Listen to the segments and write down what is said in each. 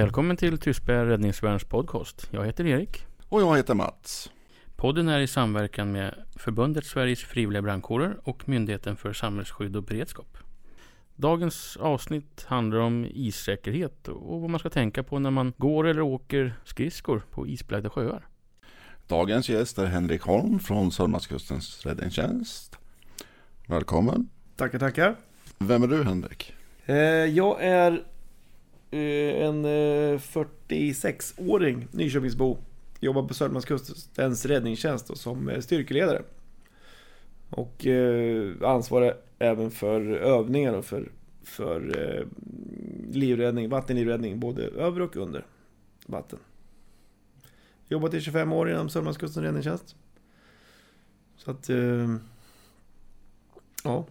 Välkommen till Tystberga Räddningsvärns podcast. Jag heter Erik. Och jag heter Mats. Podden är i samverkan med Förbundet Sveriges frivilliga brandkårer och Myndigheten för samhällsskydd och beredskap. Dagens avsnitt handlar om issäkerhet och vad man ska tänka på när man går eller åker skridskor på isbelagda sjöar. Dagens gäst är Henrik Holm från Sörmlandskustens räddningstjänst. Välkommen. Tackar, tackar. Vem är du Henrik? Eh, jag är Eh, en eh, 46-åring Nyköpingsbo. Jobbar på Sörmlandskustens räddningstjänst och som eh, styrkeledare. Och eh, ansvarar även för övningar och för, för eh, livräddning, vattenlivräddning både över och under vatten. Jobbat i 25 år inom Sörmlandskustens räddningstjänst. Så att, eh, ja,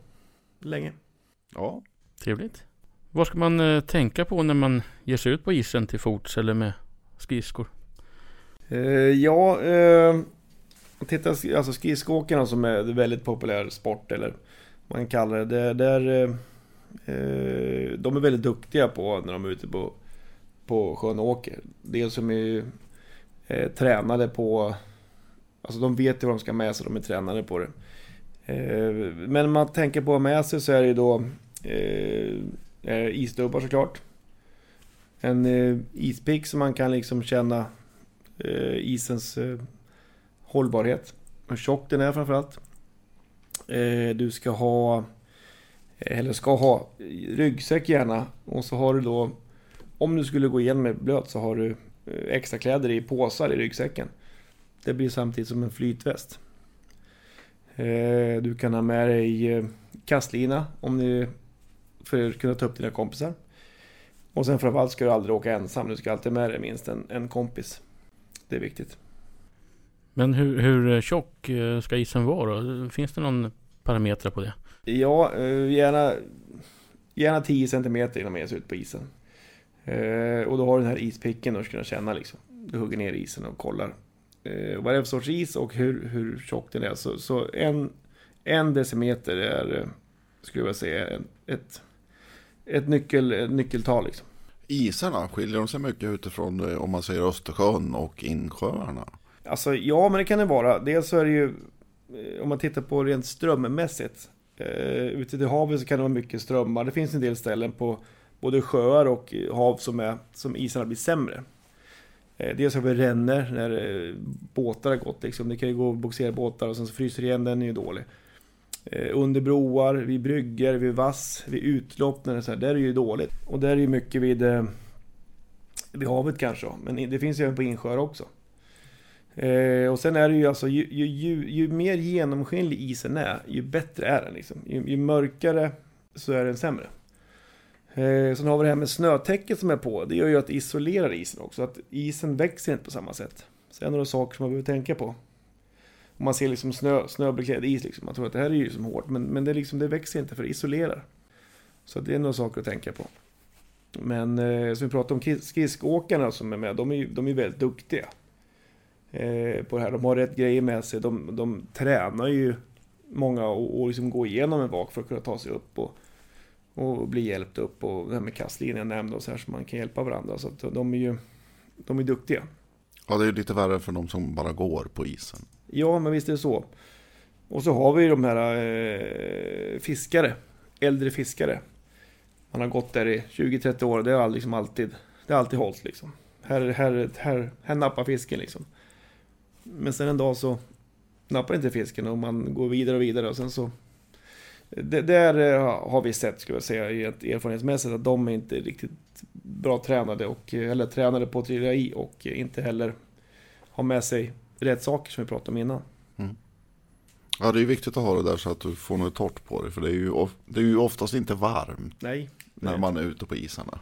länge. Ja, Trevligt. Vad ska man eh, tänka på när man ger sig ut på isen till fots eller med skridskor? Eh, ja, eh, titta, alltså skridskoåkarna som är en väldigt populär sport eller vad man kallar det. det där, eh, eh, de är väldigt duktiga på när de är ute på, på sjön och åker. Dels som är eh, tränade på, alltså de vet ju vad de ska med sig, de är tränade på det. Eh, men om man tänker på att ha med sig så är det ju då eh, eh, isdubbar såklart. En eh, ispick som man kan liksom känna eh, isens eh, hållbarhet. Hur tjock den är framförallt. Eh, du ska ha, eh, eller ska ha, ryggsäck gärna. Och så har du då, om du skulle gå igenom med blöt så har du eh, extra kläder i påsar i ryggsäcken. Det blir samtidigt som en flytväst. Eh, du kan ha med dig eh, kastlina om ni, för att kunna ta upp dina kompisar. Och sen framförallt ska du aldrig åka ensam. Du ska alltid med dig minst en, en kompis. Det är viktigt. Men hur, hur tjock eh, ska isen vara då? Finns det någon parameter på det? Ja, eh, gärna, gärna 10 cm innan man ger sig ut på isen. Eh, och då har du den här ispicken och ska kunna känna liksom. Du hugger ner isen och kollar vad det är för sorts is och hur, hur tjock den är. Så, så en, en decimeter är, skulle jag säga, ett, ett, nyckel, ett nyckeltal liksom. isarna, skiljer de sig mycket utifrån eh, om man säger Östersjön och insjöarna? Alltså ja, men det kan det vara. Dels så är det ju, eh, om man tittar på rent strömmässigt. Eh, ute till havet så kan det vara mycket strömmar. Det finns en del ställen på både sjöar och hav som, är, som isarna blir sämre. Eh, dels har vi rännor när båtar har gått liksom. Det kan ju gå och bogsera båtar och sen så fryser igen, den är ju dålig. Eh, under broar, vid brygger, vid vass, vid utlopp, när det är så här, där är det ju dåligt. Och där är ju mycket vid, eh, vid havet kanske, men det finns ju även på insjöar också. Eh, och sen är det ju alltså, ju, ju, ju, ju mer genomskinlig isen är, ju bättre är den liksom. Ju, ju mörkare så är den sämre. Eh, sen har vi det här med snötäcket som är på. Det gör ju att det isolerar isen också. Att isen växer inte på samma sätt. Så det några saker som man behöver tänka på. Och man ser liksom snö, snöbeklädd is liksom. Man tror att det här är ju som hårt. Men, men det, liksom, det växer inte för det isolerar. Så det är några saker att tänka på. Men eh, som vi pratade om, skis- skridskoåkarna som är med, de är ju de är väldigt duktiga eh, på det här. De har rätt grejer med sig. De, de tränar ju många och, och liksom gå igenom en vak för att kunna ta sig upp och, och bli hjälpt upp. Och det här med kastlinjen jag nämnde och så här så man kan hjälpa varandra. Så att de är ju de är duktiga. Ja, det är lite värre för de som bara går på isen. Ja, men visst är det så. Och så har vi ju de här eh, fiskare, äldre fiskare. Man har gått där i 20-30 år, det har liksom alltid, det har alltid hållit liksom. Här, här, här, här nappar fisken liksom. Men sen en dag så nappar inte fisken och man går vidare och vidare och sen så det, där eh, har vi sett, skulle jag säga, erfarenhetsmässigt att de är inte riktigt bra tränade och, eller tränade på att trilla i och inte heller har med sig rätt saker som vi pratade om innan. Ja, det är viktigt att ha det där så att du får något torrt på dig. För det är ju, of- det är ju oftast inte varmt Nej. när man är ute på isarna.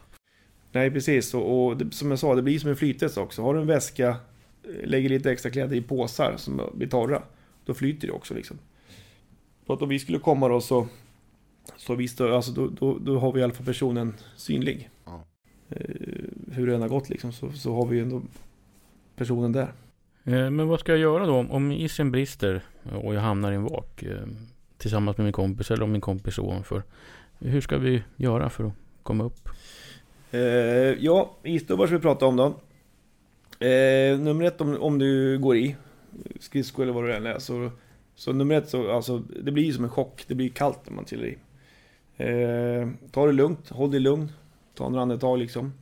Nej, precis. Och, och det, som jag sa, det blir som en flytväst också. Har du en väska, eh, lägger lite extra kläder i påsar som blir torra, då flyter det också liksom. För att om vi skulle komma då så, så visst, alltså, då, då, då har vi i alla fall personen synlig. Ja. Eh, hur den har gått liksom, så, så har vi ju ändå personen där. Eh, men vad ska jag göra då om- isen brister och jag hamnar i en vak eh, tillsammans med min kompis eller om min kompis är ovanför? Hur ska vi göra för att komma upp? Eh, ja, isdubbar ska vi prata om då. Eh, nummer ett om, om du går i skridsko eller vad det än är. Så, så nummer ett, så, alltså, det blir som en chock. Det blir kallt när man trillar i. Eh, ta det lugnt, håll dig lugn. Ta några andetag liksom.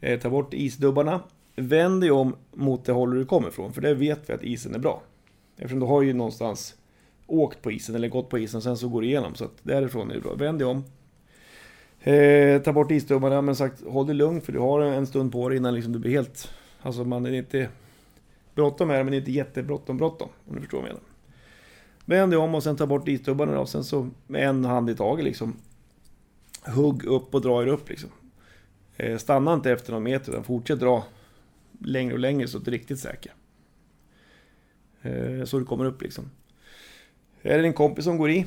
Eh, ta bort isdubbarna. Vänd dig om mot det håll du kommer ifrån, för det vet vi att isen är bra. Eftersom du har ju någonstans åkt på isen eller gått på isen och sen så går du igenom. Så att därifrån är det bra. Vänd dig om. Eh, ta bort isdubbarna, men sagt håll dig lugn för du har en stund på dig innan liksom du blir helt... Alltså man är inte... Bråttom är det, men det är inte jättebråttom bråttom. Om du förstår vad jag menar. Vänd dig om och sen ta bort isdubbarna och sen så med en hand i taget liksom. Hugg upp och dra er upp liksom. Eh, stanna inte efter någon meter utan fortsätt dra längre och längre så att du är riktigt säker. Eh, så du kommer upp liksom. Är det din kompis som går i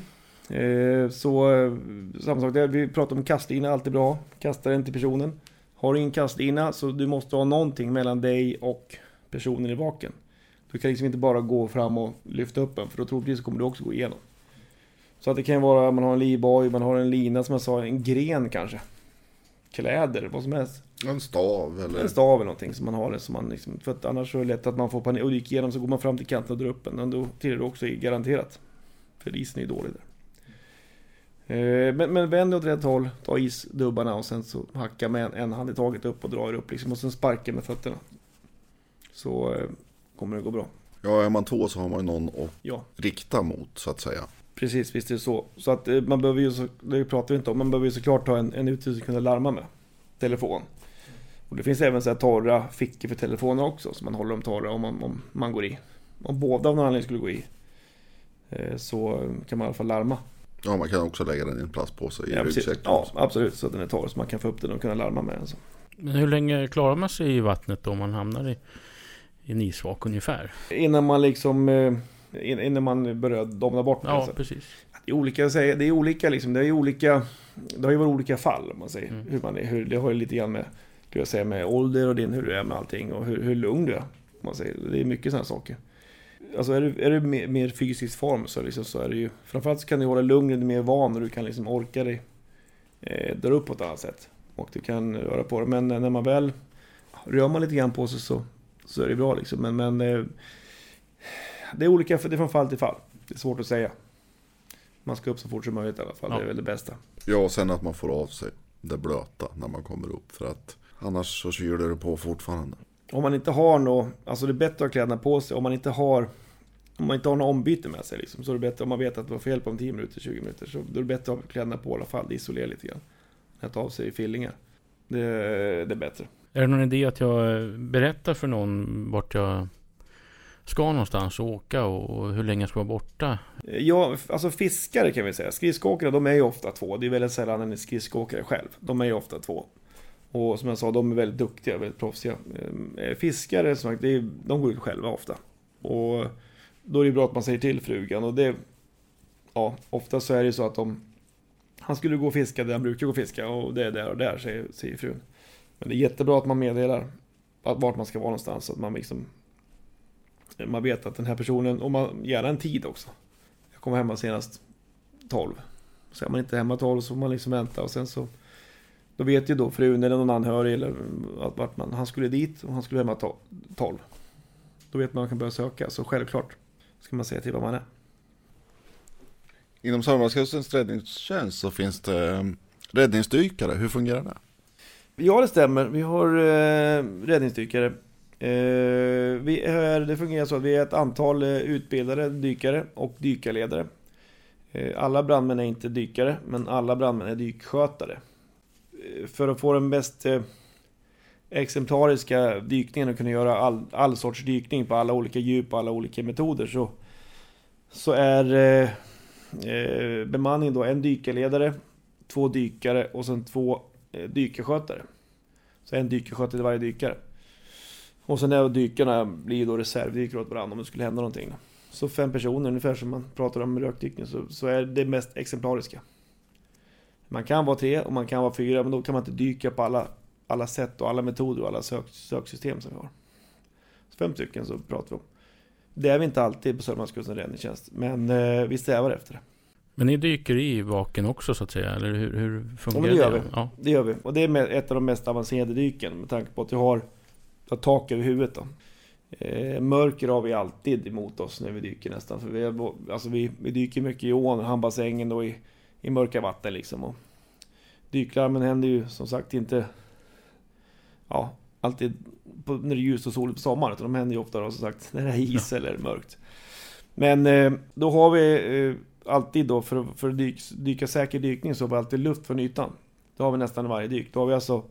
eh, så eh, samma sak där. Vi pratar om kastlina, alltid bra. Kasta den till personen. Har du ingen kastlina så du måste ha någonting mellan dig och personen i vaken. Du kan liksom inte bara gå fram och lyfta upp den för då troligtvis kommer du också gå igenom. Så att det kan vara, man har en livboj, man har en lina som jag sa, en gren kanske. Kläder, vad som helst. En stav eller? En stav eller någonting som man har det. Som man liksom, för att annars är det lätt att man får panik och gick igenom så går man fram till kanten och drar upp den. Men då trillar du också garanterat. För isen är ju dålig där. Eh, men, men vänd åt rätt håll, ta isdubbarna och sen så hacka med en, en hand i taget upp och dra er upp liksom. Och sen sparka med fötterna. Så eh, kommer det gå bra. Ja, är man två så har man ju någon att Ja. rikta mot så att säga. Precis, visst är det så. Så att eh, man behöver ju, så, det pratar vi inte om, man behöver ju såklart ha en, en utrustning att kunna larma med. Telefon. Och det finns även så här torra fickor för telefoner också, så man håller dem torra om man, om man går i. Om båda av någon anledning skulle gå i, eh, så kan man i alla fall larma. Ja, man kan också lägga den i en plastpåse i Ja, ryggsäcken. ja absolut, så att den är torr, så man kan få upp den och kunna larma med den. Så. Men hur länge klarar man sig i vattnet då om man hamnar i, i en isvak ungefär? Innan man liksom, eh, innan man börjar domna bort. Ja, alltså. precis. Det är olika, det är olika liksom, det är olika, det har ju varit olika fall om man säger. Mm. Hur man är, hur, det har ju lite grann med, skulle jag säga, med ålder och din, hur du är med allting och hur, hur lugn du är. Man säger. Det är mycket sådana saker. Alltså är du, är du mer, mer fysisk form så, liksom, så är det ju, framförallt så kan du hålla lugnet mer van och du kan liksom orka dig, eh, dra upp på ett annat sätt. Och du kan röra på det. Men när man väl rör man lite grann på sig så, så är det bra liksom. Men, men eh, det är olika, för det är från fall till fall. Det är svårt att säga. Man ska upp så fort som möjligt i alla fall. Ja. Det är väl det bästa. Ja, och sen att man får av sig det blöta när man kommer upp. För att annars så kyler det på fortfarande. Om man inte har något, alltså det är bättre att ha kläderna på sig. Om man inte har om man inte har något ombyte med sig liksom, så är det bättre om man vet att det var fel på om 10 minuter, 20 minuter. Så då är det bättre att ha kläderna på i alla fall. Det isolerar lite grann. Att ta av sig fillingar. Det, det är bättre. Är det någon idé att jag berättar för någon vart jag ska någonstans och åka och hur länge ska vara borta? Eh, ja, alltså fiskare kan vi säga. Skridskoåkare, de är ju ofta två. Det är väldigt sällan en skridskoåkare själv. De är ju ofta två. Och som jag sa, de är väldigt duktiga, väldigt proffsiga. Eh, eh, fiskare, som sagt, de går ut själva ofta. Och då är det bra att man säger till frugan. Och det, ja, ofta så är det ju så att de, han skulle gå och fiska där han brukar gå och fiska och det är där och där, säger, säger frun. Men det är jättebra att man meddelar att vart man ska vara någonstans, så att man liksom man vet att den här personen, och man, gärna en tid också. Jag kommer hemma senast 12. Så är man inte hemma 12 så får man liksom vänta och sen så Då vet ju då frun eller någon anhörig eller att vart man, han skulle dit och han skulle hemma to- 12. Då vet man att man kan börja söka, så självklart ska man säga till vad man är. Inom Sörmlandskustens räddningstjänst så finns det eh, räddningsdykare. Hur fungerar det? Ja, det stämmer. Vi har eh, räddningsdykare. Eh, vi är, det fungerar så att vi är ett antal eh, utbildade dykare och dykarledare. Eh, alla brandmän är inte dykare, men alla brandmän är dykskötare. För att få den mest exemplariska dykningen och kunna göra all, all sorts dykning på alla olika djup och alla olika metoder så, så är eh, eh, bemanningen då en dykarledare, två dykare och sen två eh, dykarskötare. Så en dykarskötare till varje dykare. Och sen är dykarna blir då reservdykare åt varandra om det skulle hända någonting. Så fem personer, ungefär som man pratar om rökdykning, så, så är det mest exemplariska. Man kan vara tre och man kan vara fyra, men då kan man inte dyka på alla, alla sätt och alla metoder och alla sök, söksystem som vi har. Så fem stycken så pratar vi om. Det är vi inte alltid på Sörmlandskusten räddningstjänst, men eh, vi strävar efter det. Men ni dyker i vaken också så att säga, eller hur, hur fungerar Ja, det gör vi. Ja. Det gör vi. Och det är ett av de mest avancerade dyken med tanke på att vi har, har tak över huvudet. Då. Eh, mörker har vi alltid emot oss när vi dyker nästan. För vi, är, alltså vi, vi dyker mycket i ån, hamnbassängen och i, i mörka vatten liksom. Och dyklarmen händer ju som sagt inte ja, alltid på, när det är ljust och soligt på sommaren. Utan de händer ju ofta då, som sagt när det är is eller mörkt. Men eh, då har vi eh, alltid då för, för att dyk, dyka säker dykning så har vi alltid luft från ytan. Det har vi nästan varje dyk. Då har vi alltså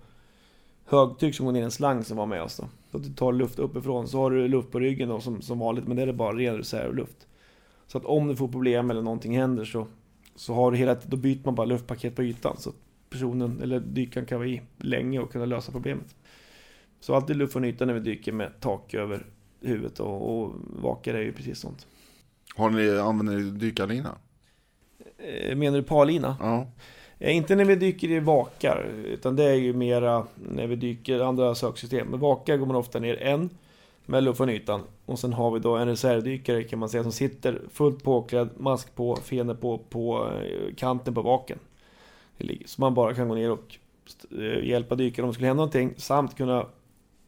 högtryck som går ner i en slang som var med oss då. Så att du tar luft uppifrån. Så har du luft på ryggen då som, som vanligt. Men det är bara ren reservluft. Så att om du får problem eller någonting händer så, så har du hela tiden, då byter man bara luftpaket på ytan. Så att personen eller dykaren kan vara i länge och kunna lösa problemet. Så alltid luft från ytan när vi dyker med tak över huvudet och, och vakar är ju precis sånt. Har ni, använder ni dykarlina? Eh, Menar du parlina? Ja. Eh, inte när vi dyker i vakar, utan det är ju mera när vi dyker andra söksystem. Med vakar går man ofta ner en med luft ytan. Och sen har vi då en reservdykare kan man säga som sitter fullt påklädd, mask på, fenor på, på eh, kanten på vaken. Så man bara kan gå ner och eh, hjälpa dykaren om det skulle hända någonting. Samt kunna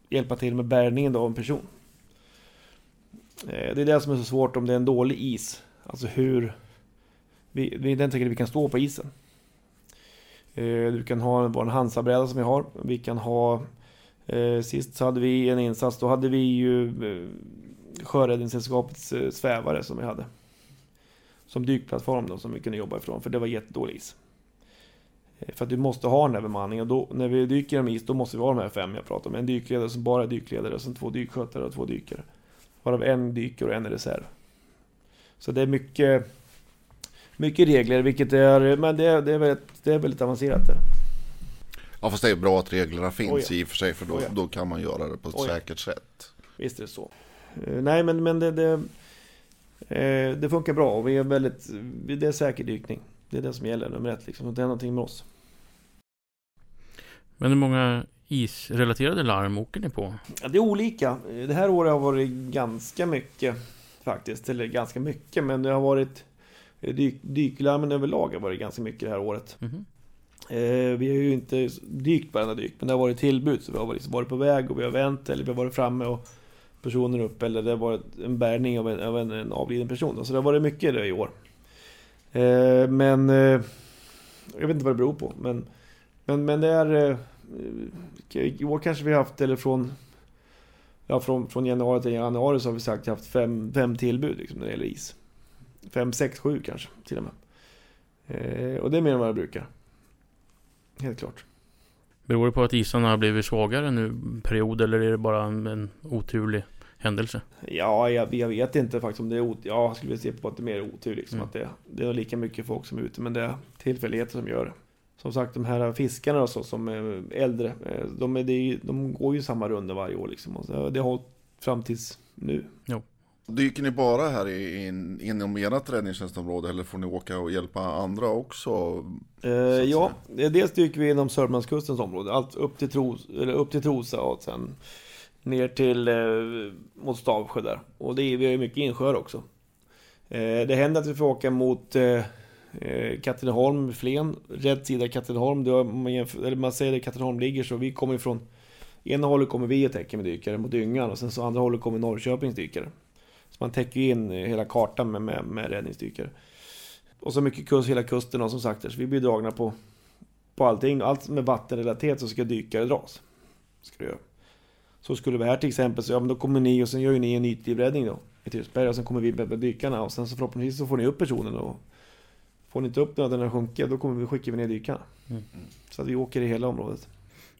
hjälpa till med bärgningen då av en person. Det är det som är så svårt om det är en dålig is. Alltså hur... Vi, vi, den tänker vi kan stå på isen. Eh, du kan ha vår Hansa-bräda som vi har. Vi kan ha... Eh, sist så hade vi en insats, då hade vi ju eh, Sjöräddningssällskapets svävare som vi hade. Som dykplattform då, som vi kunde jobba ifrån, för det var jättedålig is. För att du måste ha den här bemanningen. Då, när vi dyker med is, då måste vi ha de här fem jag pratade om. En dykledare som bara är dykledare, sen två dykskötare och två dykare. Varav en dyker och en är reserv. Så det är mycket, mycket regler, vilket är, men det är, det är, väldigt, det är väldigt avancerat. Där. ja, fast det är bra att reglerna finns Oh ja. i och för sig. För då, Oh ja. då kan man göra det på ett Oh ja. säkert sätt. Visst är det så. Eh, Nej, men, men det, det, eh, det funkar bra och vi är väldigt, det är säker dykning. Det är det som gäller, nummer ett liksom. Det är någonting med oss. Men hur många isrelaterade larm åker ni på? Ja, det är olika. Det här året har varit ganska mycket faktiskt. Eller ganska mycket, men det har varit dyk, dyklarmen överlag har varit ganska mycket det här året. Mhm. Eh, vi har ju inte dykt varenda dyk, men det har varit tillbud. Så vi har varit, varit på väg och vi har vänt eller vi har varit framme och personen upp eller det har varit en bärgning av en, av en, en avliden person. Så det har varit mycket det i år. Eh, men eh, jag vet inte vad det beror på. Men, men, men det är... Eh, i år kanske vi har haft, eller från Ja, från, från januari till januari så har vi sagt haft fem, fem tillbud liksom, när det gäller is. Fem, sex, sju kanske till och med. Eh, och det är mer än vad jag brukar. Helt klart. Beror det på att isarna har blivit svagare nu period eller är det bara en, en oturlig händelse? Ja, jag, jag vet inte faktiskt om det är otur. Ja, jag skulle vilja se på att det är mer otur liksom. Mm. Att det, det är lika mycket folk som är ute, men det är tillfälligheter som gör det. Som sagt, de här fiskarna och så, som är äldre, eh, de, är, de går ju samma runda varje år liksom. Och det har hållit fram tills nu. Dyker ni bara här in, inom ert räddningstjänstområde eller får ni åka och hjälpa andra också? Eh, ja, det- dels dyker vi inom Sörmlandskustens område. Allt upp till, Tros, eller upp till Trosa och sen ner till eh, mot Stavsjö där. Och det är, vi har ju mycket insjöar också. Eh, det händer att vi får åka mot eh, eh, Katrineholm, Flen, rätt sida Katrineholm. Det man, jämför, eller man säger där Katrineholm ligger så vi kommer ifrån ena hållet kommer vi och täcker med dykare mot dyngan och sen så andra hållet kommer Norrköpings dykare. Så man täcker in hela kartan med, med, med räddningsdykare. Och så mycket kust, hela kusten och som sagt så vi blir dragna på, på allting. Allt med vattenrelaterat så ska dykare dras. Ska det göra. Så skulle vi här till exempel, så ja men då kommer ni och sen gör ju ni en ytlivräddning då. I Tylsberg och sen kommer vi med dykarna och sen så förhoppningsvis så får ni upp personen och Får ni inte upp den när den har sjunkit då kommer vi skicka ner dykarna. Mm. Så att vi åker i hela området.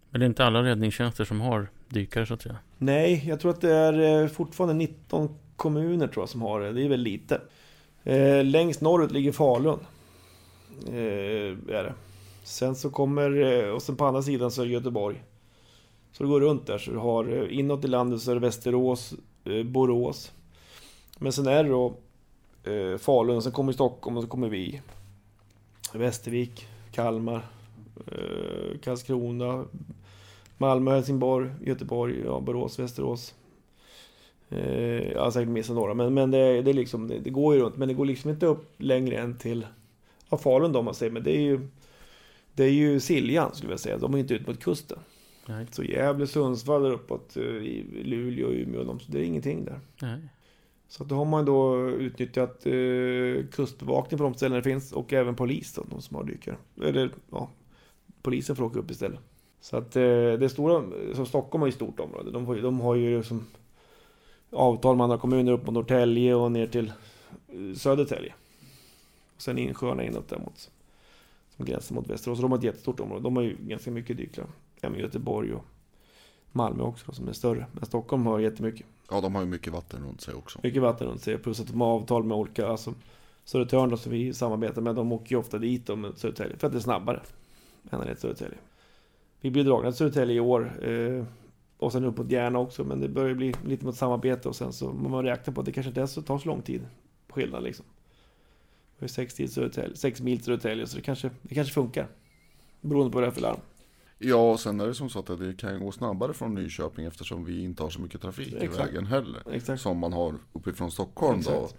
Men det är inte alla räddningstjänster som har dykare så att säga? Nej, jag tror att det är eh, fortfarande 19 kommuner tror jag som har det. Det är väl lite. Eh, längst norrut ligger Falun. Eh, är det. Sen så kommer, eh, och sen på andra sidan så är det Göteborg. Så det går runt där. Så du har eh, inåt i landet så är det Västerås, eh, Borås. Men sen är det då eh, Falun, sen kommer Stockholm och så kommer vi. Västervik, Kalmar, eh, Karlskrona, Malmö, Helsingborg, Göteborg, ja, Borås, Västerås. Eh, jag har säkert missat några, men, men det, det, liksom, det, det går ju runt. Men det går liksom inte upp längre än till ja, Falun då om man säger, men det är ju det är ju Siljan skulle jag säga. De är inte ut mot kusten. Nej. Så Gävle, Sundsvall där uppåt, eh, i Luleå, Umeå, de, det är ingenting där. Nej. Så att då har man då utnyttjat eh, kustbevakning på de ställen det finns och även polis då, de som har dykare. Eller ja, polisen får åka upp istället. Så att eh, det stora, så Stockholm har ju stort område. De, de har ju som avtal med andra kommuner upp mot Norrtälje och ner till eh, Södertälje. Och sen insjöarna inåt där mot, som gränsar mot Västerås. De har ett jättestort område. De har ju ganska mycket dykare. Även Göteborg och Malmö också som är större. Men Stockholm har jättemycket. Ja, de har ju mycket vatten runt sig också. Mycket vatten runt sig, plus att de har avtal med olika, alltså Södertörn då, som vi samarbetar med, de åker ju ofta dit med Södertälje, för att det är snabbare än att det är Södertälje. Vi blir dragna till Södertälje i år, eh, och sen upp mot Järna också, men det börjar bli lite mot samarbete och sen så man räkna på att det kanske inte är så, tar så lång tid, skillnad liksom. Det är sex, till Södertälje, sex mil till Södertälje, så det kanske, det kanske funkar. Beroende på vad det är för larm. Ja, och sen är det som så att det kan gå snabbare från Nyköping eftersom vi inte har så mycket trafik i Exakt. vägen heller. Exakt. Som man har uppifrån Stockholm då. Exakt.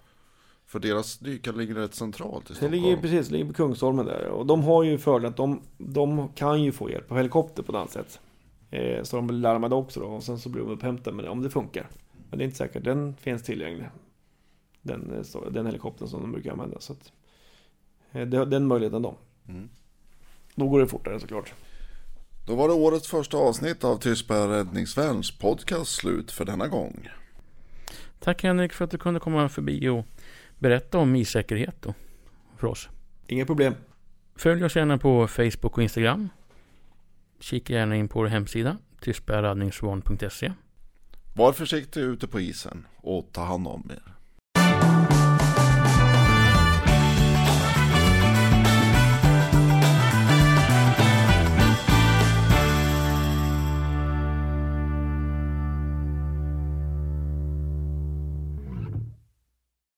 För deras dykare ligger rätt centralt i Det Stockholm. ligger precis, det ligger på Kungsholmen där. Och de har ju fördelen att de, de kan ju få hjälp av helikopter på ett annat sätt. Eh, så de blir larmade också då. Och sen så blir de upphämtade med det, om det funkar. Men det är inte säkert. Den finns tillgänglig. Den, eh, den helikoptern som de brukar använda. Så att, eh, det, den möjligheten då. Mm. Då går det fortare såklart. Då var det årets första avsnitt av Tystberga Räddningsvärns podcast slut för denna gång. Tack Henrik för att du kunde komma förbi och berätta om issäkerhet då, för oss. Inga problem. Följ oss gärna på Facebook och Instagram. Kika gärna in på vår hemsida, tystbergaräddningsvarn.se. Var försiktig ute på isen och ta hand om er.